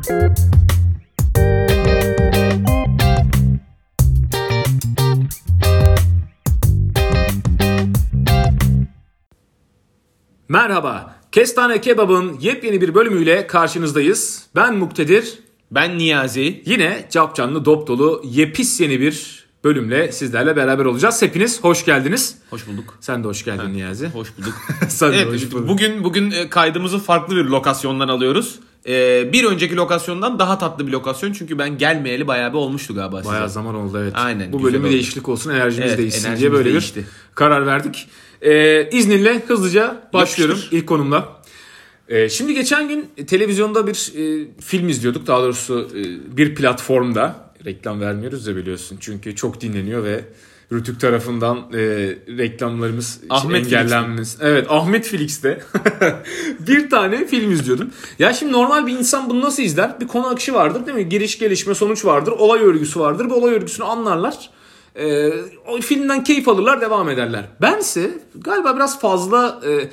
Merhaba. Kestane Kebab'ın yepyeni bir bölümüyle karşınızdayız. Ben Muktedir. Ben Niyazi. Yine capcanlı dop dolu yepis yeni bir bölümle sizlerle beraber olacağız. Hepiniz hoş geldiniz. Hoş bulduk. Sen de hoş geldin Niyazi. Hoş bulduk. Sen de evet, hoş bulduk. bugün bugün e, kaydımızı farklı bir lokasyondan alıyoruz. Ee, bir önceki lokasyondan daha tatlı bir lokasyon çünkü ben gelmeyeli bayağı bir olmuştu galiba size. Bayağı zaman oldu evet. Aynen, Bu bölümü oldu. değişiklik olsun enerjimiz Evet, değişsin enerjimiz diye böyle değişti. bir karar verdik. Ee, izninle hızlıca başlıyorum Yapıştır. ilk konumla. Ee, şimdi geçen gün televizyonda bir e, film izliyorduk. Daha doğrusu e, bir platformda. Reklam vermiyoruz da biliyorsun. Çünkü çok dinleniyor ve Rütük tarafından e, reklamlarımız Ahmet engellenmiş. Evet Ahmet Felix'te bir tane film izliyordum. Ya şimdi normal bir insan bunu nasıl izler? Bir konu akışı vardır değil mi? Giriş gelişme sonuç vardır. Olay örgüsü vardır. Bu olay örgüsünü anlarlar. E, o filmden keyif alırlar devam ederler. Bense galiba biraz fazla e,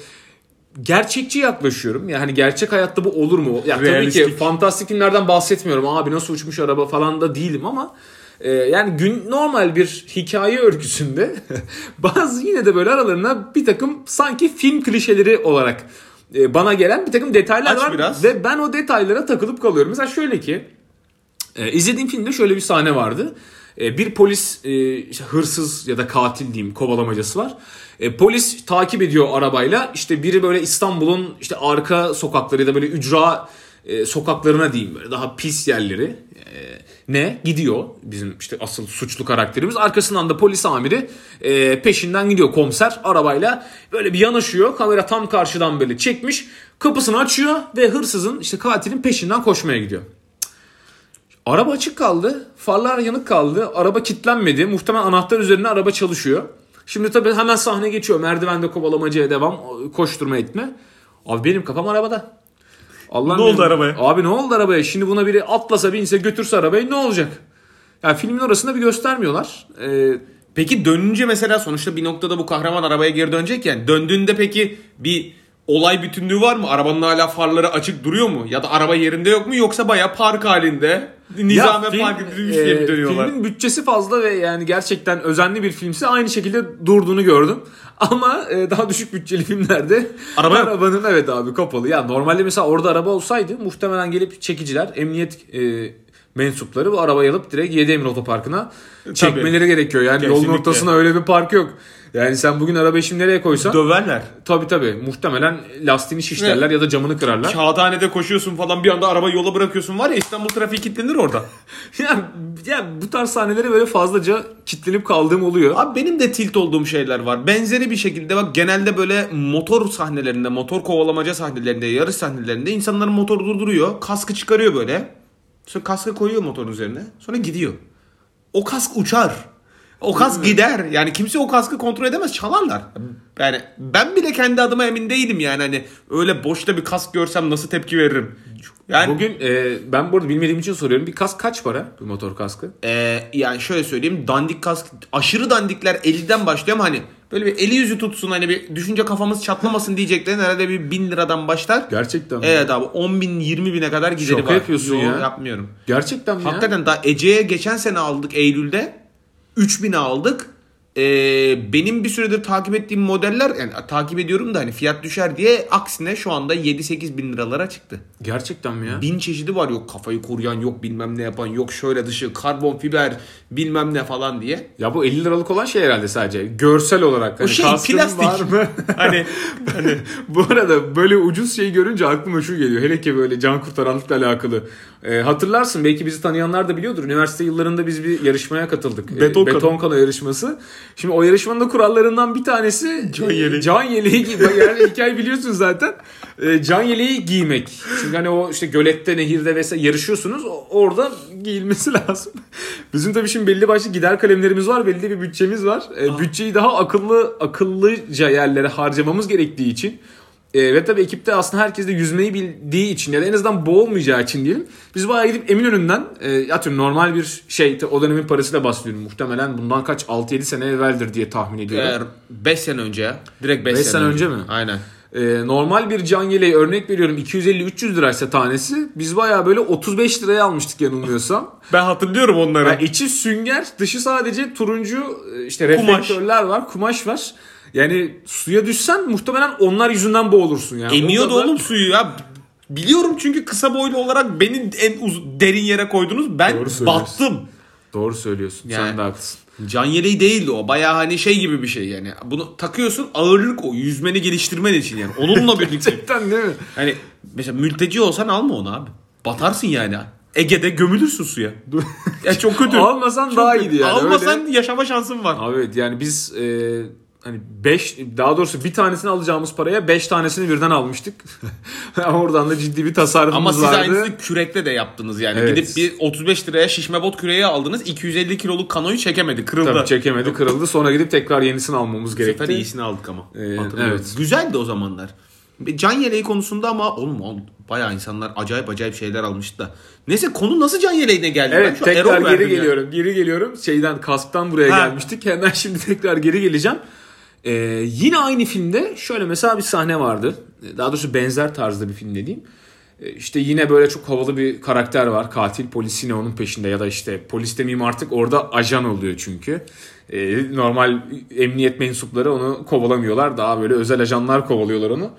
gerçekçi yaklaşıyorum. Yani gerçek hayatta bu olur mu? Ya tabii ki Realistik. fantastik filmlerden bahsetmiyorum. Abi nasıl uçmuş araba falan da değilim ama e, yani gün normal bir hikaye örgüsünde bazı yine de böyle aralarına bir takım sanki film klişeleri olarak e, bana gelen bir takım detaylar Aç var biraz. ve ben o detaylara takılıp kalıyorum. Mesela şöyle ki e, izlediğim filmde şöyle bir sahne vardı. E, bir polis e, işte hırsız ya da katil diyeyim kovalamacası var. E, polis takip ediyor arabayla. İşte biri böyle İstanbul'un işte arka sokakları ya da böyle ücra sokaklarına diyeyim böyle daha pis yerleri ne gidiyor bizim işte asıl suçlu karakterimiz arkasından da polis amiri peşinden gidiyor komiser arabayla böyle bir yanaşıyor kamera tam karşıdan böyle çekmiş kapısını açıyor ve hırsızın işte katilin peşinden koşmaya gidiyor. Araba açık kaldı. Farlar yanık kaldı. Araba kilitlenmedi. Muhtemelen anahtar üzerine araba çalışıyor. Şimdi tabii hemen sahne geçiyor. Merdivende kovalamacaya devam. Koşturma etme. Abi benim kafam arabada. Allah'ım Ne oldu benim- arabaya? Abi ne oldu arabaya? Şimdi buna biri atlasa binse götürse arabayı ne olacak? Yani filmin orasında bir göstermiyorlar. Ee, Peki dönünce mesela sonuçta bir noktada bu kahraman arabaya geri dönecek yani. Döndüğünde peki bir olay bütünlüğü var mı? Arabanın hala farları açık duruyor mu? Ya da araba yerinde yok mu? Yoksa bayağı park halinde nizame film, park edilmiş diye mi e, dönüyorlar? Filmin bütçesi fazla ve yani gerçekten özenli bir filmse aynı şekilde durduğunu gördüm. Ama e, daha düşük bütçeli filmlerde Araba yok. arabanın evet abi kapalı. Ya normalde mesela orada araba olsaydı muhtemelen gelip çekiciler, emniyet e, mensupları bu arabayı alıp direkt Yedemir Otoparkı'na çekmeleri gerekiyor. Yani yolun Kesinlikle. ortasına öyle bir park yok. Yani sen bugün arabayı şimdi nereye koysan Döverler. tabii tabii muhtemelen lastiğini şişlerler ya da camını kırarlar. Kağıthanede koşuyorsun falan bir anda arabayı yola bırakıyorsun var ya İstanbul trafiği kilitlenir orada. ya, ya bu tarz sahneleri böyle fazlaca kitlenip kaldığım oluyor. Abi benim de tilt olduğum şeyler var. Benzeri bir şekilde bak genelde böyle motor sahnelerinde, motor kovalamaca sahnelerinde, yarış sahnelerinde insanların motoru durduruyor. Kaskı çıkarıyor böyle. Sonra kaskı koyuyor motorun üzerine. Sonra gidiyor. O kask uçar. O kask gider. Yani kimse o kaskı kontrol edemez. Çalarlar. Yani ben bile kendi adıma emin değilim yani. Hani öyle boşta bir kask görsem nasıl tepki veririm. Yani Bugün e, ben bu arada bilmediğim için soruyorum. Bir kask kaç para? Bu motor kaskı. Ee, yani şöyle söyleyeyim dandik kask aşırı dandikler 50'den başlıyor ama hani böyle bir eli yüzü tutsun hani bir düşünce kafamız çatlamasın diyeceklerin herhalde bir 1000 liradan başlar. Gerçekten mi? Evet abi 10 bin 20 bine kadar gideri Şaka var. yapıyorsun Yo, ya. yapmıyorum. Gerçekten mi ya? Hakikaten daha Ece'ye geçen sene aldık Eylül'de 3000'e aldık. Ee, benim bir süredir takip ettiğim modeller yani takip ediyorum da hani fiyat düşer diye aksine şu anda 7-8 bin liralara çıktı. Gerçekten mi ya? Bin çeşidi var yok kafayı koruyan yok bilmem ne yapan yok şöyle dışı karbon fiber bilmem ne falan diye. Ya bu 50 liralık olan şey herhalde sadece. Görsel olarak. Hani şey, kaskın plastik. Var mı? Hani hani bu arada böyle ucuz şey görünce aklıma şu geliyor. Hele ki böyle can kurtaranlıkla alakalı. Ee, hatırlarsın belki bizi tanıyanlar da biliyordur. Üniversite yıllarında biz bir yarışmaya katıldık. Ee, Beton Beton kano yarışması. Şimdi o yarışmanın da kurallarından bir tanesi Can e, yeleği. Can yeleği gi- Bak Yani hikaye biliyorsun zaten. Ee, can yeleği giymek. Çünkü hani o işte gölette, nehirde vesaire yarışıyorsunuz. Orada giyilmesi lazım. Bizim tabii şimdi belli başlı gider kalemlerimiz var. Belli bir bütçemiz var. Ee, bütçeyi daha akıllı akıllıca yerlere harcamamız gerektiği için e, ve tabii ekipte aslında herkes de yüzmeyi bildiği için ya da en azından boğulmayacağı için diyelim. Biz bayağı gidip Eminönü'nden e, atıyorum normal bir şey o dönemin parasıyla bahsediyorum. Muhtemelen bundan kaç 6-7 sene evveldir diye tahmin ediyorum. eğer 5 sene önce ya. Direkt 5 Beş sene, sene önce mi? Aynen. e, normal bir can yeleği örnek veriyorum 250-300 liraysa tanesi biz bayağı böyle 35 liraya almıştık yanılmıyorsam. Ben hatırlıyorum onları. Yani içi sünger dışı sadece turuncu e, işte Kumaş. reflektörler var kumaş var. Yani suya düşsen muhtemelen onlar yüzünden boğulursun yani. Emiyordu kadar- oğlum suyu ya. Biliyorum çünkü kısa boylu olarak beni en uz- derin yere koydunuz. Ben Doğru battım. Doğru söylüyorsun Yani- sen de haklısın. Can yeleği değildi o. Baya hani şey gibi bir şey yani. Bunu takıyorsun ağırlık o. Yüzmeni geliştirmen için yani. Onunla birlikte. Gerçekten değil mi? hani mesela mülteci olsan alma onu abi. Batarsın yani. Ege'de gömülürsün suya. ya çok kötü. Almasan Çok daha iyiydi yani. Almasan Öyle- yaşama şansın var. Evet yani biz e, hani 5 daha doğrusu bir tanesini alacağımız paraya 5 tanesini birden almıştık. Oradan da ciddi bir tasarrufumuz Ama siz vardı. aynısını kürekle de yaptınız yani. Evet. Gidip bir 35 liraya şişme bot küreği aldınız. 250 kiloluk kanoyu çekemedi. Kırıldı. Tabii çekemedi kırıldı sonra gidip tekrar yenisini almamız Bu sefer gerekti. iyisini aldık ama. Ee, evet. Güzeldi o zamanlar. Can yeleği konusunda ama oğlum oğlum, bayağı insanlar acayip acayip şeyler almıştı da. Neyse konu nasıl can yeleğine geldi? Ben Evet tekrar geri geliyorum. Geri geliyorum. Şeyden kasktan buraya Ha. gelmiştik. Hemen şimdi tekrar geri geleceğim. Ee, yine aynı filmde şöyle mesela bir sahne vardı. Daha doğrusu benzer tarzda bir film dediğim. Ee, İşte yine böyle çok havalı bir karakter var. Katil polis yine onun peşinde ya da işte polis demeyeyim artık orada ajan oluyor çünkü. Ee, normal emniyet mensupları onu kovalamıyorlar. Daha böyle özel ajanlar kovalıyorlar onu.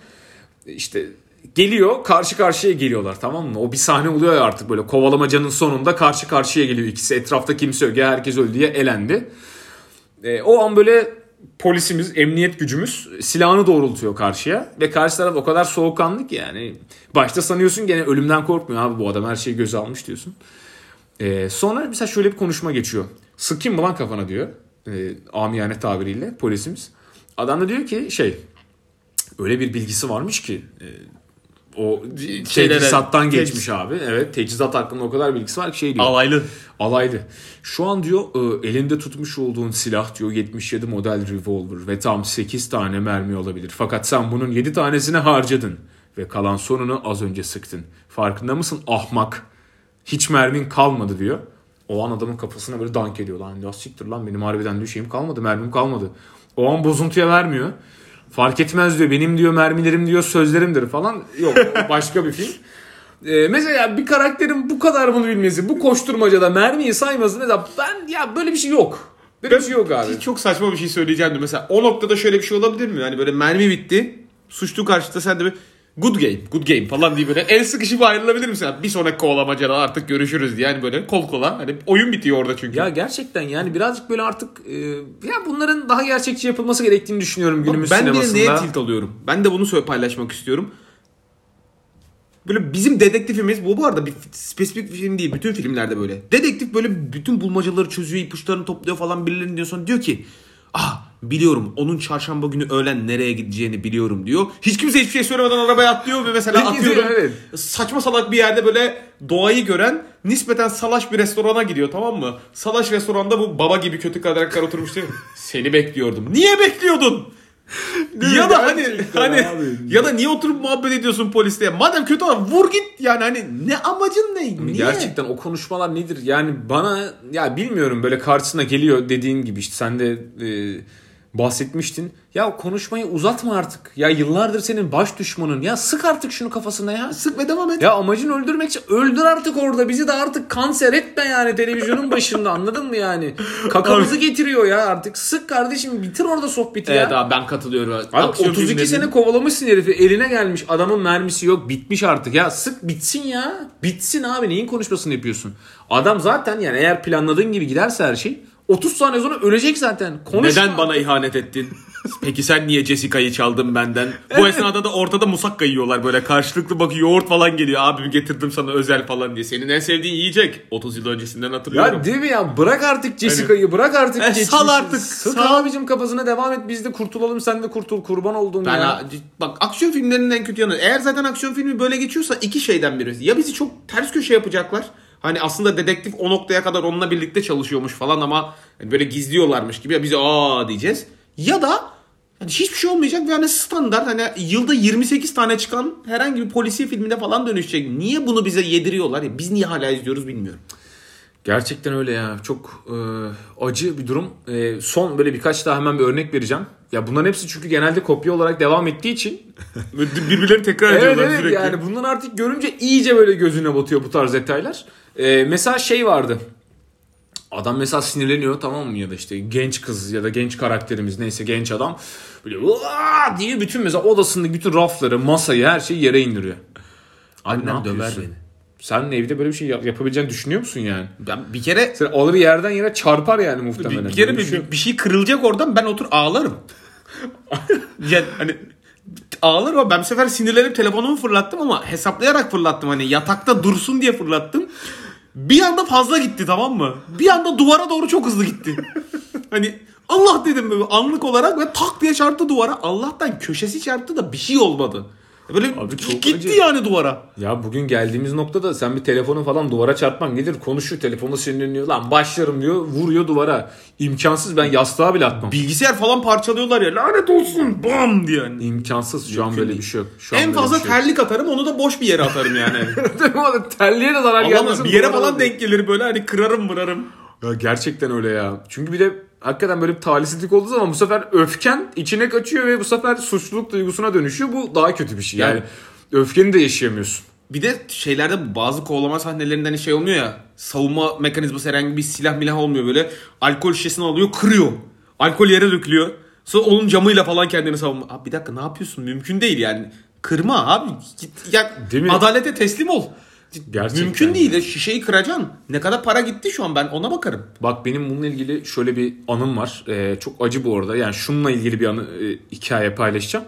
İşte geliyor karşı karşıya geliyorlar tamam mı? O bir sahne oluyor ya artık böyle kovalamacanın sonunda karşı karşıya geliyor ikisi. Etrafta kimse yok ya herkes öldü diye elendi. E, o an böyle polisimiz, emniyet gücümüz silahını doğrultuyor karşıya. Ve karşı taraf o kadar soğukkanlı ki yani. Başta sanıyorsun gene ölümden korkmuyor abi bu adam her şeyi göze almış diyorsun. E, sonra mesela şöyle bir konuşma geçiyor. Sıkayım mı lan kafana diyor. E, amiyane tabiriyle polisimiz. Adam da diyor ki şey öyle bir bilgisi varmış ki e, o Şeylere- teçhizattan teç- geçmiş abi. Evet teçhizat hakkında o kadar bilgisi var ki şey diyor. Alaylı. Alaylı. Şu an diyor e, elinde tutmuş olduğun silah diyor 77 model revolver ve tam 8 tane mermi olabilir. Fakat sen bunun 7 tanesini harcadın ve kalan sonunu az önce sıktın. Farkında mısın ahmak? Hiç mermin kalmadı diyor. O an adamın kafasına böyle dank ediyor. Lan ya siktir lan benim harbiden diyor şeyim kalmadı mermim kalmadı. O an bozuntuya vermiyor. Fark etmez diyor benim diyor mermilerim diyor sözlerimdir falan. Yok başka bir film. Ee, mesela bir karakterin bu kadar bunu bilmesi, bu koşturmacada mermiyi sayması mesela ben ya böyle bir şey yok. Böyle bir şey yok abi. Çok saçma bir şey söyleyeceğim de mesela o noktada şöyle bir şey olabilir mi? Yani böyle mermi bitti. Suçlu karşıda sen de bir good game, good game falan diye böyle el sıkışıp ayrılabilir misin? Bir sonraki kovalamacada artık görüşürüz diye. Yani böyle kol kola. Hani oyun bitiyor orada çünkü. Ya gerçekten yani birazcık böyle artık e, ya bunların daha gerçekçi yapılması gerektiğini düşünüyorum günümüz ben bir de sinemasında. neye tilt alıyorum? Ben de bunu söyle paylaşmak istiyorum. Böyle bizim dedektifimiz bu bu arada bir spesifik bir film değil. Bütün filmlerde böyle. Dedektif böyle bütün bulmacaları çözüyor, ipuçlarını topluyor falan birilerinin diyor sonra diyor ki Ah biliyorum onun çarşamba günü öğlen nereye gideceğini biliyorum diyor. Hiç kimse hiçbir şey söylemeden arabaya atlıyor ve mesela Peki, atıyorum evet. saçma salak bir yerde böyle doğayı gören nispeten salaş bir restorana gidiyor tamam mı? Salaş restoranda bu baba gibi kötü karakter oturmuş diyor. Seni bekliyordum. Niye bekliyordun? ya da hani hani abi. ya da niye oturup muhabbet ediyorsun polisle? Madem kötü adam vur git yani hani ne amacın ne? Niye? Gerçekten o konuşmalar nedir? Yani bana ya bilmiyorum böyle karşısına geliyor dediğin gibi işte sen de e, bahsetmiştin. Ya konuşmayı uzatma artık. Ya yıllardır senin baş düşmanın. Ya sık artık şunu kafasına ya. sık ve devam et. Ya amacın öldürmek için öldür artık orada. Bizi de artık kanser etme yani televizyonun başında anladın mı yani? Kakamızı getiriyor ya artık. Sık kardeşim bitir orada sohbeti ya. Evet abi ben katılıyorum. Abi Aksiyon 32 filmlerinin- sene kovalamışsın herifi eline gelmiş adamın mermisi yok bitmiş artık ya sık bitsin ya bitsin abi neyin konuşmasını yapıyorsun adam zaten yani eğer planladığın gibi giderse her şey 30 saniye sonra ölecek zaten konuşma Neden bana ihanet ettin? Peki sen niye Jessica'yı çaldın benden? Bu esnada da ortada musakka yiyorlar böyle karşılıklı bak yoğurt falan geliyor. Abim getirdim sana özel falan diye. Senin en sevdiğin yiyecek. 30 yıl öncesinden hatırlıyorum. ya değil mi ya bırak artık Jessica'yı bırak artık E, sal artık, Sık sal. abicim kafasına devam et biz de kurtulalım sen de kurtul kurban olduğum Ben ya. bak aksiyon filmlerinin en kötü yanı. Eğer zaten aksiyon filmi böyle geçiyorsa iki şeyden birisi. Ya bizi çok ters köşe yapacaklar. Hani aslında dedektif o noktaya kadar onunla birlikte çalışıyormuş falan ama hani böyle gizliyorlarmış gibi ya bize aa diyeceğiz. Ya da hani hiçbir şey olmayacak ve hani standart hani yılda 28 tane çıkan herhangi bir polisiye filmine falan dönüşecek. Niye bunu bize yediriyorlar ya biz niye hala izliyoruz bilmiyorum. Gerçekten öyle ya. Çok e, acı bir durum. E, son böyle birkaç daha hemen bir örnek vereceğim. Ya bunların hepsi çünkü genelde kopya olarak devam ettiği için. Birbirlerini tekrar evet ediyorlar evet sürekli. yani bundan artık görünce iyice böyle gözüne batıyor bu tarz detaylar. E, mesela şey vardı. Adam mesela sinirleniyor tamam mı ya da işte genç kız ya da genç karakterimiz neyse genç adam böyle diye bütün mesela odasındaki bütün rafları, masayı her şeyi yere indiriyor. Abi ne Annem döver beni. Sen evde böyle bir şey yap- yapabileceğini düşünüyor musun yani? Ben bir kere Sen alır yerden yere çarpar yani muhtemelen. bir, bir kere Böyle bir, şey- bir şey kırılacak oradan ben otur ağlarım. yani hani ağlarım ama ben bu sefer sinirlenip telefonumu fırlattım ama hesaplayarak fırlattım. Hani yatakta dursun diye fırlattım. Bir anda fazla gitti tamam mı? Bir anda duvara doğru çok hızlı gitti. hani Allah dedim böyle anlık olarak ve tak diye çarptı duvara. Allah'tan köşesi çarptı da bir şey olmadı. Böyle Abi çok gitti acı. yani duvara. Ya bugün geldiğimiz noktada sen bir telefonu falan duvara çarpman gelir konuşuyor telefonu sinirleniyor lan başlarım diyor vuruyor duvara. İmkansız ben yastığa bile atmam. Bilgisayar falan parçalıyorlar ya lanet olsun bam diye. Yani. İmkansız şu an böyle bir şey yok. Şu an En fazla şey terlik atarım onu da boş bir yere atarım yani. Terliğe de zarar gelmesin. bir yere falan denk gelir böyle hani kırarım mırarım. Ya gerçekten öyle ya. Çünkü bir de hakikaten böyle bir talihsizlik olduğu zaman bu sefer öfken içine kaçıyor ve bu sefer suçluluk duygusuna dönüşüyor. Bu daha kötü bir şey. Yani, Yani- öfkeni de yaşayamıyorsun. Bir de şeylerde bazı kovalama sahnelerinde hani şey olmuyor ya. Savunma mekanizması herhangi bir silah milah olmuyor böyle. Alkol şişesini alıyor kırıyor. Alkol yere dökülüyor. Sonra onun camıyla falan kendini savunma. Abi bir dakika ne yapıyorsun? Mümkün değil yani. Kırma abi. Git, ya, Değil mi? adalete teslim ol. Gerçekten Mümkün değil de şişeyi kıracaksın. Ne kadar para gitti şu an ben ona bakarım. Bak benim bununla ilgili şöyle bir anım var. Ee, çok acı bu arada. Yani şununla ilgili bir anı, e, hikaye paylaşacağım.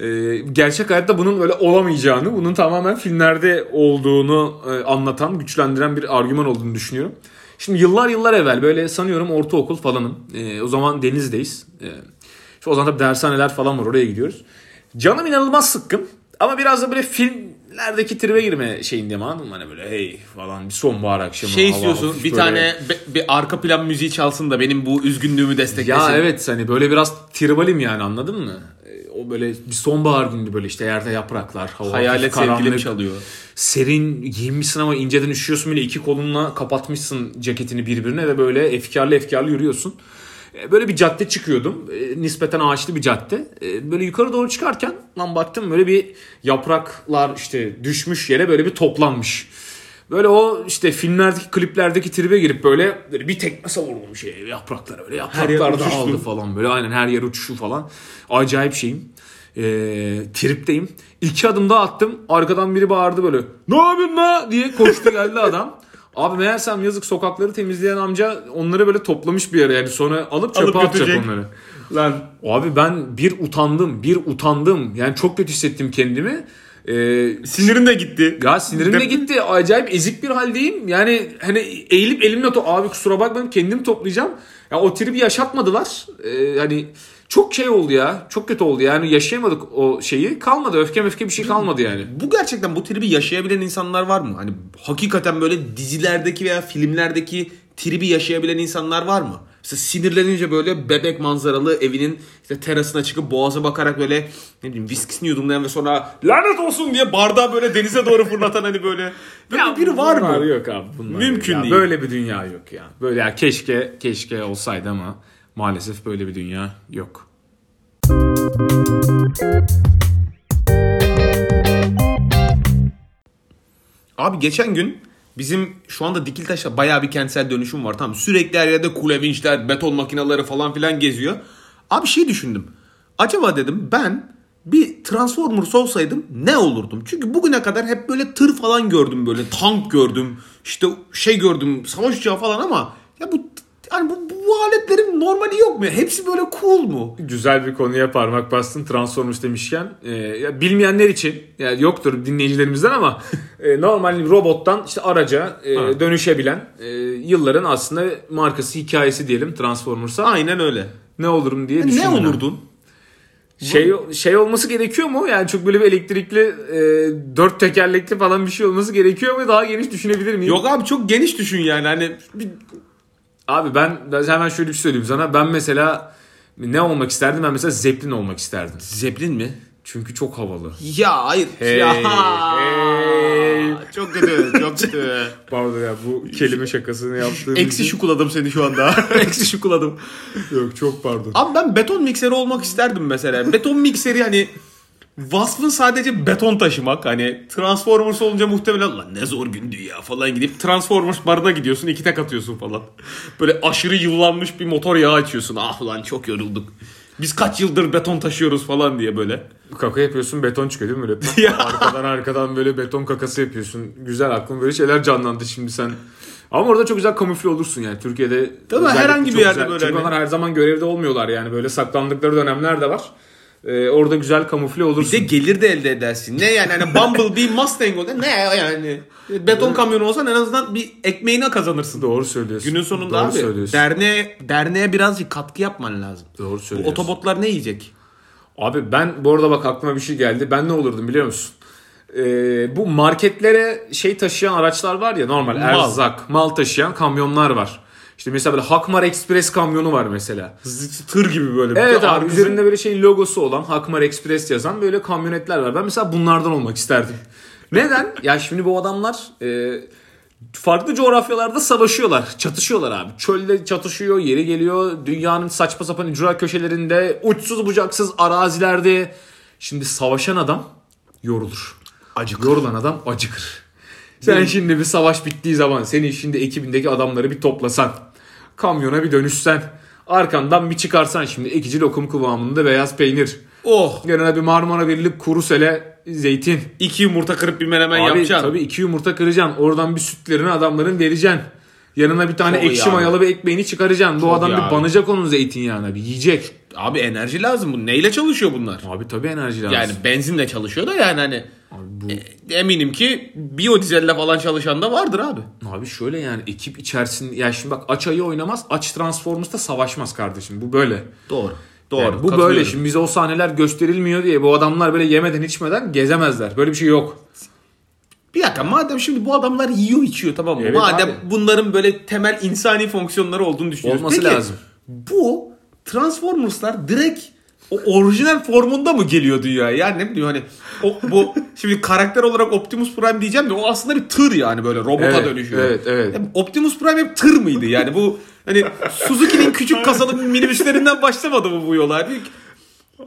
Ee, gerçek hayatta bunun böyle olamayacağını, bunun tamamen filmlerde olduğunu e, anlatan, güçlendiren bir argüman olduğunu düşünüyorum. Şimdi yıllar yıllar evvel böyle sanıyorum ortaokul falanım. Ee, o zaman Deniz'deyiz. Ee, işte o zaman da dershaneler falan var oraya gidiyoruz. Canım inanılmaz sıkkın. Ama biraz da böyle filmlerdeki tribe girme şeyindeyim anladın mı? Hani böyle hey falan bir sonbahar akşamı. Şey hava istiyorsun hafif bir böyle- tane be- bir arka plan müziği çalsın da benim bu üzgünlüğümü desteklesin. Ya evet hani böyle biraz tribalim yani anladın mı? O böyle bir sonbahar günü böyle işte yerde yapraklar, hava Hayalet hafif sevgilim çalıyor. serin giyinmişsin ama inceden üşüyorsun bile iki kolunla kapatmışsın ceketini birbirine ve böyle efkarlı efkarlı yürüyorsun. Ee, Böyle bir cadde çıkıyordum. Ee, Nispeten ağaçlı bir cadde. Ee, Böyle yukarı doğru çıkarken lan baktım böyle bir yapraklar işte düşmüş yere böyle bir toplanmış. Böyle o işte filmlerdeki kliplerdeki tribe girip böyle, böyle bir tekme savurdum şey yapraklara böyle yapraklar da aldı falan böyle aynen her yer uçuşu falan. Acayip şeyim. Ee, tripteyim. İki adım daha attım. Arkadan biri bağırdı böyle. Ne yapıyorsun la diye koştu geldi adam. Abi meğersem yazık sokakları temizleyen amca onları böyle toplamış bir yere yani sonra alıp çöpe Alıp atacak götürecek. onları. Lan Abi ben bir utandım, bir utandım. Yani çok kötü hissettim kendimi. Ee, sinirin de gitti. ya sinirim de gitti. Acayip ezik bir haldeyim. Yani hani eğilip elimle to abi kusura bakmayın kendim toplayacağım. Ya o tribi yaşatmadılar. Ee, hani çok şey oldu ya. Çok kötü oldu. Yani yaşayamadık o şeyi. Kalmadı. Öfke öfke bir şey kalmadı yani. Bu gerçekten bu tribi yaşayabilen insanlar var mı? Hani hakikaten böyle dizilerdeki veya filmlerdeki tribi yaşayabilen insanlar var mı? Mesela sinirlenince böyle bebek manzaralı evinin işte terasına çıkıp boğaza bakarak böyle ne bileyim viskisini yudumlayan ve sonra lanet olsun diye bardağı böyle denize doğru fırlatan hani böyle. Böyle biri var mı? Yok abi bunlar Mümkün. Ya değil. Böyle bir dünya yok ya. Böyle ya keşke keşke olsaydı ama maalesef böyle bir dünya yok. Abi geçen gün bizim şu anda Dikiltaş'ta bayağı bir kentsel dönüşüm var. Tamam sürekli her yerde kule vinçler, beton makineleri falan filan geziyor. Abi şey düşündüm. Acaba dedim ben bir Transformers olsaydım ne olurdum? Çünkü bugüne kadar hep böyle tır falan gördüm böyle tank gördüm. işte şey gördüm savaş uçağı falan ama ya bu yani bu, bu aletlerin normali yok mu? Hepsi böyle cool mu? Güzel bir konuya parmak bastın Transformers demişken. Ya bilmeyenler için yani yoktur dinleyicilerimizden ama e, normal robottan işte araca e, Ha. dönüşebilen e, yılların aslında markası hikayesi diyelim Transformers'a. Aynen öyle. Ne olurum diye ne düşündüm. olurdun? Şey şey olması gerekiyor mu? Yani çok böyle bir elektrikli e, dört tekerlekli falan bir şey olması gerekiyor mu? Daha geniş düşünebilir miyim? Yok abi çok geniş düşün yani hani bir- Abi ben, ben hemen şöyle bir şey söyleyeyim sana. Ben mesela ne olmak isterdim? Ben mesela Zeppelin olmak isterdim. Zeppelin mi? Çünkü çok havalı. Ya hayır. Hey, ya. hey. Çok kötü. Çok kötü. Pardon ya bu kelime şakasını yaptığım Eksi için- şukuladım seni şu anda. Eksi şukuladım. Yok çok pardon. Abi ben beton mikseri olmak isterdim mesela. Beton mikseri hani vasfın sadece beton taşımak. Hani Transformers olunca muhtemelen lan ne zor gündü ya falan gidip Transformers barına gidiyorsun iki tek atıyorsun falan. Böyle aşırı yıllanmış bir motor yağı açıyorsun. Ah lan çok yorulduk. Biz kaç yıldır beton taşıyoruz falan diye böyle. Kaka yapıyorsun beton çıkıyor değil mi böyle? Ya. arkadan arkadan böyle beton kakası yapıyorsun. Güzel aklım böyle şeyler canlandı şimdi sen. Ama orada çok güzel kamufle olursun yani Türkiye'de. Tabii, herhangi bir yerde güzel. böyle Çünkü hani- onlar her zaman görevde olmuyorlar yani böyle saklandıkları dönemler de var. Ee, orada güzel kamufle olursun. Bir de gelir de elde edersin. Ne yani hani Bumblebee Mustang olsa ne yani. Beton kamyonu olsan en azından bir ekmeğine kazanırsın. Doğru söylüyorsun. Günün sonunda Doğru abi söylüyorsun. derneğe, derneğe birazcık katkı yapman lazım. Doğru Bu söylüyorsun. otobotlar ne yiyecek? Abi ben bu arada bak aklıma bir şey geldi. Ben ne olurdum biliyor musun? Ee, bu marketlere şey taşıyan araçlar var ya normal Mal. erzak, mal taşıyan kamyonlar var. İşte mesela böyle Hakmar Express kamyonu var mesela. Tır gibi böyle. Evet abi üzerinde böyle şeyin logosu olan Hakmar Express yazan böyle kamyonetler var. Ben mesela bunlardan olmak isterdim. Neden? Ya şimdi bu adamlar e, farklı coğrafyalarda savaşıyorlar. Çatışıyorlar abi. Çölde çatışıyor, yeri geliyor. Dünyanın saçma sapan ücra köşelerinde, uçsuz bucaksız arazilerde. Şimdi savaşan adam yorulur. Acıkır. Yorulan adam acıkır. Sen şimdi bir savaş bittiği zaman senin şimdi ekibindeki adamları bir toplasan. Kamyona bir dönüşsen. Arkandan bir çıkarsan şimdi ekici lokum kıvamında beyaz peynir. Oh. Yanına bir marmara verilip kuru sele zeytin. İki yumurta kırıp bir menemen Abi yapacaksın. tabii iki yumurta kıracaksın. Oradan bir sütlerini adamların vereceksin. Yanına bir tane Çok ekşi abi. mayalı bir ekmeğini çıkaracaksın. Bu adam bir banacak onun zeytinyağına bir yiyecek. Abi enerji lazım bu. Neyle çalışıyor bunlar? Abi tabii enerji lazım. Yani benzinle çalışıyor da yani hani Abi bu e, eminim ki biyodizelle falan çalışan da vardır abi. Abi şöyle yani ekip içerisinde ya şimdi bak aç ayı oynamaz aç Transformers'ta savaşmaz kardeşim bu böyle. Doğru. Doğru. Yani bu böyle şimdi bize o sahneler gösterilmiyor diye bu adamlar böyle yemeden içmeden gezemezler. Böyle bir şey yok. Bir dakika madem şimdi bu adamlar yiyor içiyor tamam mı? Evet madem abi. bunların böyle temel insani fonksiyonları olduğunu düşünüyoruz. Olması Peki, lazım. Bu Transformers'lar direkt o orijinal formunda mı geliyor dünyaya? Yani ne bileyim hani o, bu şimdi karakter olarak Optimus Prime diyeceğim de o aslında bir tır yani böyle robota Evet, dönüşüyor. evet, evet. Yani Optimus Prime hep tır mıydı yani bu hani Suzuki'nin küçük kasalı minibüslerinden başlamadı mı bu yola? Bir-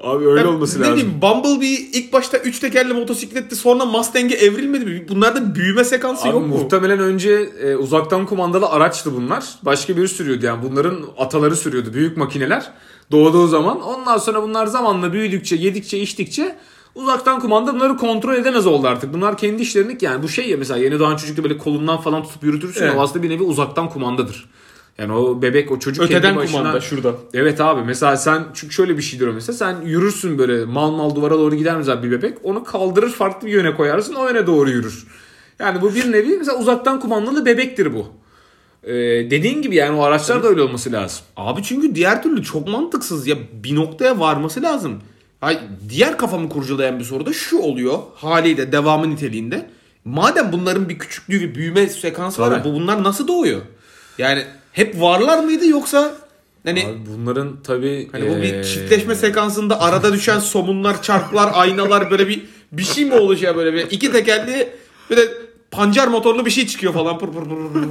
Abi öyle Ya olması ne lazım. bileyim Bumblebee ilk başta 3 tekerli motosikletti sonra Mustang'e evrilmedi mi? Bunlarda büyüme sekansı Abi yok mu? muhtemelen önce e, uzaktan kumandalı araçtı bunlar. Başka biri sürüyordu yani bunların ataları sürüyordu büyük makineler doğduğu zaman. Ondan sonra bunlar zamanla büyüdükçe, yedikçe, içtikçe uzaktan kumanda bunları kontrol edemez oldu artık. Bunlar kendi işlerini yani bu şey ya mesela yeni doğan çocukta böyle kolundan falan tutup yürütürsün. Evet. Aslında bir nevi uzaktan kumandadır. Yani o bebek o çocuk Öteden kendi başına... kumanda şurada. Evet abi mesela sen çünkü şöyle bir şeydir o mesela sen yürürsün böyle mal mal duvara doğru gider mesela bir bebek onu kaldırır farklı bir yöne koyarsın o yöne doğru yürür. Yani bu bir nevi mesela uzaktan kumandalı bebektir bu. Ee, dediğin gibi yani o araçlar da öyle olması lazım. Abi çünkü diğer türlü çok mantıksız ya bir noktaya varması lazım. Ay diğer kafamı kurcalayan bir soru da şu oluyor haliyle devamı niteliğinde. Madem bunların bir küçüklüğü bir büyüme sekansı var bu bunlar nasıl doğuyor? Yani hep varlar mıydı yoksa? Hani Abi bunların tabii hani bu bir çiftleşme sekansında arada düşen somunlar, çarklar, aynalar böyle bir bir şey mi oluşuyor böyle bir? İki tekerli böyle pancar motorlu bir şey çıkıyor falan pır pır pır pır.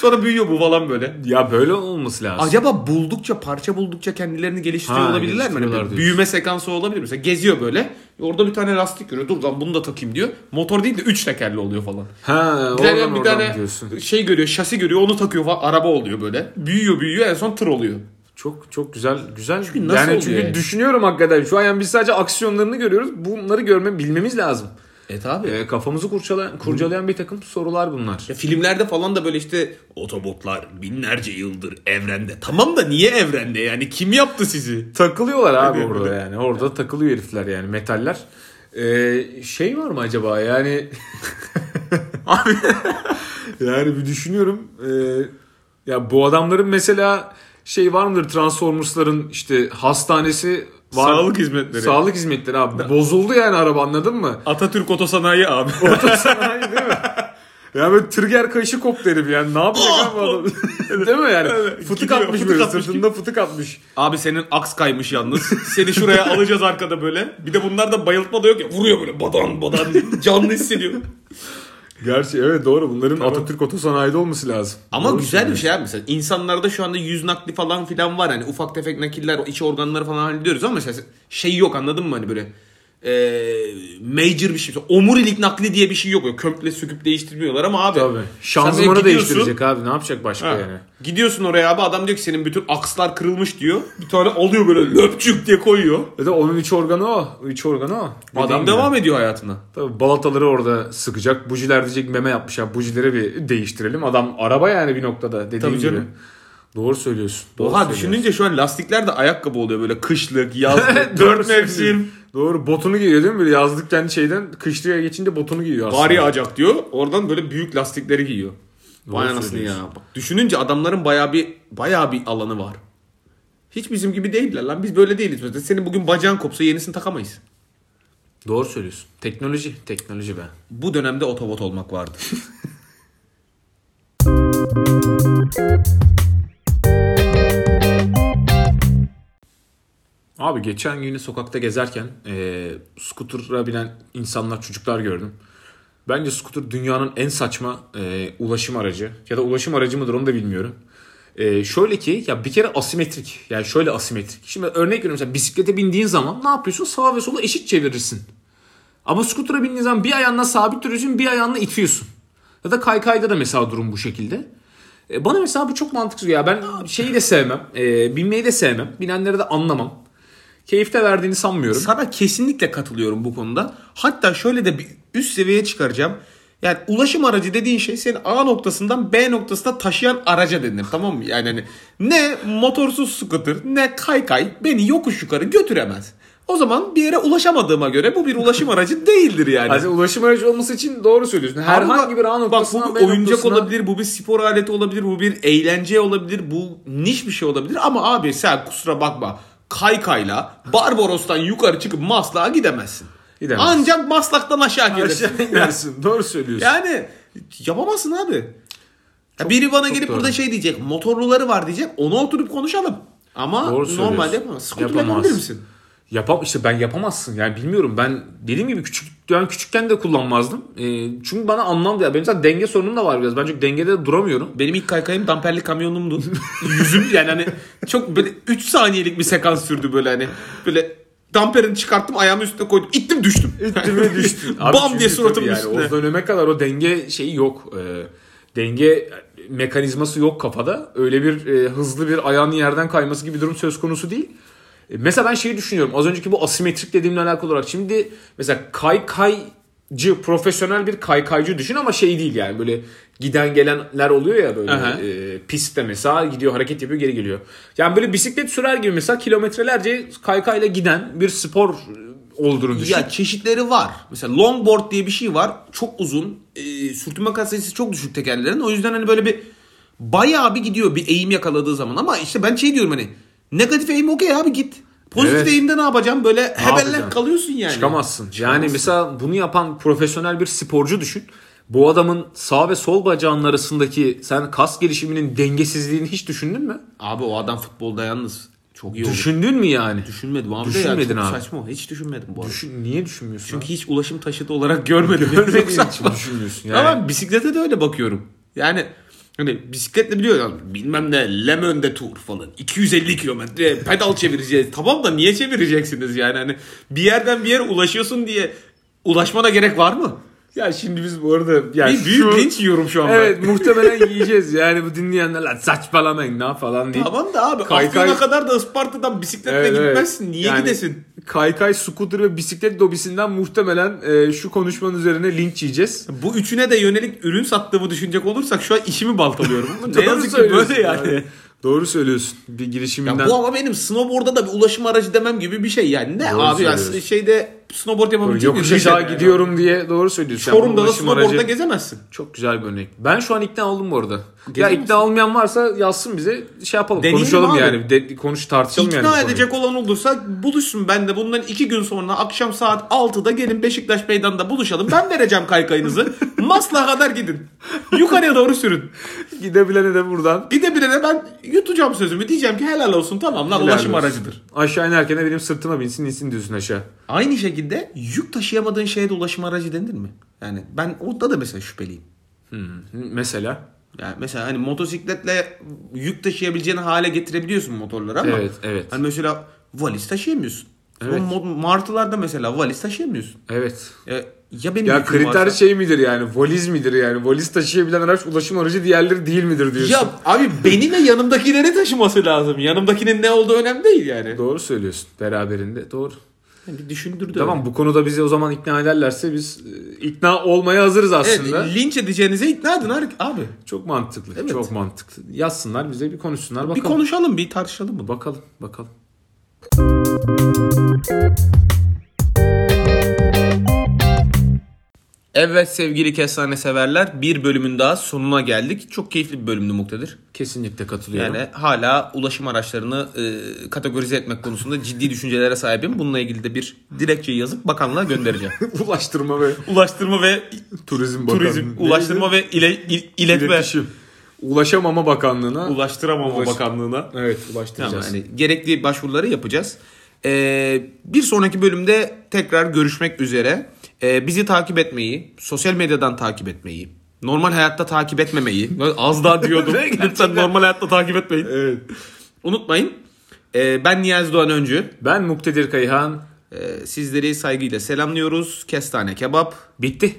Sonra büyüyor bu falan böyle. ya böyle olması lazım. Acaba buldukça parça buldukça kendilerini geliştiriyor Ha, olabilirler mi? Hani geliştiriyorlar diyorsun. büyüme sekansı olabilir. Mesela geziyor böyle. Orada bir tane lastik görüyor. Dur lan bunu da takayım diyor. Motor değil de üç tekerli oluyor falan. ha, Bir tane, oradan, bir oradan tane diyorsun. şey görüyor, şasi görüyor, onu takıyor falan. Araba oluyor böyle. Büyüyor, büyüyor en son tır oluyor. Çok çok güzel güzel. Çünkü nasıl yani oluyor çünkü yani? düşünüyorum hakikaten. Şu an yani biz sadece aksiyonlarını görüyoruz. Bunları görme bilmemiz lazım. Evet abi. Ee, kafamızı kurcalayan, kurcalayan bir takım sorular bunlar. Ya filmlerde falan da böyle işte otobotlar binlerce yıldır evrende. Tamam da niye evrende yani? Kim yaptı sizi? Takılıyorlar abi Hadi. orada yani. Orada takılıyor herifler yani metaller. Ee, şey var mı acaba yani abi yani bir düşünüyorum Ee, ya bu adamların mesela şey var mıdır Transformers'ların işte hastanesi var. Sağlık hizmetleri. Sağlık hizmetleri abi. Bozuldu yani araba anladın mı? Atatürk Otosanayi abi. Otosanayi değil mi? Ya böyle trigger kayışı koptu herif yani. Ne yapacak abi adam? Değil mi yani? Evet, fıtık gidiyor, atmış fıtık böyle atmış sırtında fıtık atmış. Abi senin aks kaymış yalnız. Seni şuraya alacağız arkada böyle. Bir de bunlarda bayıltma da yok ya. Vuruyor böyle badan badan. Canlı hissediyor. Gerçi evet doğru bunların Atatürk otosanayide olması lazım. Ama Doğru güzel bir şey abi mesela. insanlarda şu anda yüz nakli falan filan var. Hani ufak tefek nakiller, iç organları falan hallediyoruz ama mesela şey yok anladın mı hani böyle eee major bir şey. Omurilik nakli diye bir şey yok. Komple söküp değiştirmiyorlar ama abi. Tabii. Şanzımanı değiştirecek abi ne yapacak başka ha, yani? Gidiyorsun oraya abi adam diyor ki senin bütün akslar kırılmış diyor. Bir tane alıyor böyle löpçük diye koyuyor. Ya da onun iç organı o. İç organı o. Adam Dediğin devam gibi. ediyor hayatına. Tabii balataları orada sıkacak. Bujiler diyecek meme yapmışlar. Bujileri bir değiştirelim. Adam araba yani bir noktada dediğin Tabii gibi. canım. Doğru söylüyorsun. Doğru Oha söylüyorsun. düşününce şu an lastikler de ayakkabı oluyor böyle kışlık, yazlık, dört mevsim. Doğru botunu giyiyor değil mi? Böyle yazlık kendi şeyden kışlığa geçince botunu giyiyor aslında. Kar yağacak diyor. Oradan böyle büyük lastikleri giyiyor. Vay anasını ya. Bak, düşününce adamların bayağı bir bayağı bir alanı var. Hiç bizim gibi değiller lan. Biz böyle değiliz. Mesela senin bugün bacağın kopsa yenisini takamayız. Doğru söylüyorsun. Teknoloji. Teknoloji be. Bu dönemde otobot olmak vardı. Abi geçen günü sokakta gezerken e, skutura binen insanlar, çocuklar gördüm. Bence skuter dünyanın en saçma e, ulaşım aracı. Ya da ulaşım aracı mıdır onu da bilmiyorum. E, şöyle ki ya bir kere asimetrik. Yani şöyle asimetrik. Şimdi örnek veriyorum mesela bisiklete bindiğin zaman ne yapıyorsun? Sağa ve sola eşit çevirirsin. Ama skutura bindiğin zaman bir ayağınla sabit duruyorsun bir ayağınla itiyorsun. Ya da kaykayda da mesela durum bu şekilde. E, bana mesela bu çok mantıksız. Ya ben şeyi de sevmem. E, binmeyi de sevmem. Binenleri de anlamam. Keyif de verdiğini sanmıyorum. Sana kesinlikle katılıyorum bu konuda. Hatta şöyle de bir üst seviyeye çıkaracağım. Yani ulaşım aracı dediğin şey seni A noktasından B noktasına taşıyan araca denir tamam mı? Yani hani ne motorsuz scooter ne kaykay beni yokuş yukarı götüremez. O zaman bir yere ulaşamadığıma göre bu bir ulaşım aracı değildir yani. Yani ulaşım aracı olması için doğru söylüyorsun. Herhangi bir A Bak noktasından bu B bir oyuncak noktasına- olabilir, bu bir spor aleti olabilir, bu bir eğlence olabilir, bu niş bir şey olabilir. Ama abi sen kusura bakma kaykayla Barbaros'tan yukarı çıkıp Maslak'a gidemezsin. Gidemezsin. Ancak Maslak'tan aşağı gelirsin. Aşağı inersin. Doğru söylüyorsun. yani yapamazsın abi. Ya biri bana çok gelip doğru. burada şey diyecek, motorluları var diyecek, onu oturup konuşalım. Ama Doğru normalde yapamaz. Yapamaz. yapabilir misin? Yapam işte ben yapamazsın. Yani bilmiyorum ben dediğim gibi küçük yani küçükken de kullanmazdım. Ee, çünkü bana anlam ya benim zaten denge sorunum da var biraz. Ben çünkü dengede de duramıyorum. Benim ilk kaykayım damperli kamyonumdu. Yüzüm yani hani çok böyle 3 saniyelik bir sekans sürdü böyle hani. Böyle damperini çıkarttım ayağımın üstüne koydum. İttim düştüm. İttime düştüm. Abi Bam diye suratımın tabii üstüne. O döneme kadar o denge şeyi yok. Ee, denge mekanizması yok kafada. Öyle bir e, hızlı bir ayağının yerden kayması gibi bir durum söz konusu değil. E, mesela ben şeyi düşünüyorum. Az önceki bu asimetrik dediğimle alakalı olarak. Şimdi mesela kaykaycı, profesyonel bir kaykaycı düşün ama şey değil yani. Böyle giden gelenler oluyor ya böyle Aha. e, pistte mesela gidiyor hareket yapıyor geri geliyor. Yani böyle bisiklet sürer gibi mesela kilometrelerce kaykayla giden bir spor olduğunu düşün. Ya çeşitleri var. Mesela longboard diye bir şey var. Çok uzun. E, sürtünme kat sayısı çok düşük tekerlerin. O yüzden hani böyle bir bayağı bir gidiyor bir eğim yakaladığı zaman. Ama işte ben şey diyorum hani negatif eğim okey abi git. Pozitif Evet. eğimde ne yapacağım? Böyle yapacaksın? kalıyorsun yani. Çıkamazsın. Yani mesela bunu yapan profesyonel bir sporcu düşün. Bu adamın sağ ve sol bacağının arasındaki sen kas gelişiminin dengesizliğini hiç düşündün mü? Abi o adam futbolda yalnız çok iyi. Düşündün mü yani? Düşünmedim abi. Düşünmedin ya, abi. Saçma. Hiç düşünmedim bu arada. Düşün, niye düşünmüyorsun? Çünkü abi? hiç ulaşım taşıtı olarak görmedim. Görmediğin Çok için saçma. düşünmüyorsun. Yani. Ama bisiklete de öyle bakıyorum. Yani hani bisikletle biliyor bilmem ne Lemön'de tur falan 250 kilometre pedal çevireceğiz. Tamam da niye çevireceksiniz yani hani bir yerden bir yere ulaşıyorsun diye ulaşmana gerek var mı? Ya şimdi biz bu arada yani bir büyük şu- linç yiyorum şu an Evet ben. muhtemelen yiyeceğiz. Yani bu dinleyenler lan saçmalamayın ne falan deyip. Tamam da abi Kaykay- Afyon'a kadar da Isparta'dan bisikletle Evet, evet. gitmezsin. Niye Yani gidesin? Kaykay, scooter ve bisiklet lobisinden muhtemelen e, şu konuşmanın üzerine linç yiyeceğiz. Bu üçüne de yönelik ürün sattığımı düşünecek olursak şu an işimi baltalıyorum. ne yazık ki böyle yani. Doğru söylüyorsun. Bir Ya girişiminden. bu ama benim snowboard'a da bir ulaşım aracı demem gibi bir şey yani. Ne Doğru abi ya şeyde snowboard yapabileceğin bir ülke yani. gidiyorum diye doğru söylüyorsun. Çorum'da da snowboard'da aracı- gezemezsin. Çok güzel bir örnek. Ben şu an ikna oldum bu arada. ya Gezemezsin. ikna olmayan varsa yazsın bize şey yapalım. Deneyelim konuşalım abi. yani. De, konuş tartışalım yani. bu İkna edecek olan olursa buluşsun ben de bundan iki gün sonra akşam saat 6'da gelin Beşiktaş Meydanı'nda buluşalım. Ben vereceğim kaykayınızı. Maslak'a kadar gidin. Yukarıya doğru sürün. Gidebilene de buradan. Bir de birine ben yutacağım sözümü. Diyeceğim ki helal olsun tamam lan Helal ulaşım olsun. aracıdır. Aşağı inerken de benim sırtıma binsin insin diyorsun aşağı. Aynı şekilde yük taşıyamadığın şeye de ulaşım aracı denir mi? Yani ben orada da mesela şüpheliyim. Hı, Mesela. Yani mesela hani motosikletle yük taşıyabileceğin hale getirebiliyorsun motorları ama Evet, evet. hani mesela valiz taşıyamıyorsun. Evet. O martılarda mesela valiz taşıyamıyorsun. Evet. Ya, ya benim Ya kriter varsa- şey midir yani? Valiz midir yani? Valiz taşıyabilen araç ulaşım aracı diğerleri değil midir diyorsun. Ya abi beni ve yanımdakileri taşıması lazım. Yanımdakinin ne olduğu önemli değil yani. Doğru söylüyorsun. Beraberinde. Doğru. Bir düşündürdü. Tamam bu konuda bizi o zaman ikna ederlerse biz e, ikna olmaya hazırız Evet, aslında. linç edeceğinize ikna edin abi. Çok mantıklı. Evet. Çok mantıklı. Yazsınlar bize bir konuşsunlar bakalım. Bir konuşalım, bir tartışalım mı? Bakalım, bakalım. Evet sevgili kestane severler bir bölümün daha sonuna geldik. Çok keyifli bir bölümdü Muktedir. Kesinlikle katılıyorum. Yani hala ulaşım araçlarını e, kategorize etmek konusunda ciddi düşüncelere sahibim. Bununla ilgili de bir dilekçe yazıp bakanlığa göndereceğim. Ulaştırma ve Ulaştırma ve Turizm Turizm, Bakanlığı. Ulaştırma ve ile, il- iletme. İletişim. Ulaşamama Bakanlığı'na. Ulaştıramama Ulaş- Bakanlığı'na. evet Tamam, ulaştıracağız. hani gerekli başvuruları yapacağız. Ee, bir sonraki bölümde tekrar görüşmek üzere. Ee, bizi takip etmeyi, sosyal medyadan takip etmeyi, normal hayatta takip etmemeyi, az daha diyordum. Lütfen normal hayatta takip etmeyin. Evet. Unutmayın. Ee, ben Niyazi Doğan Öncü. Ben Muktedir Kayhan. Ee, sizleri saygıyla selamlıyoruz. Kestane kebap. Bitti.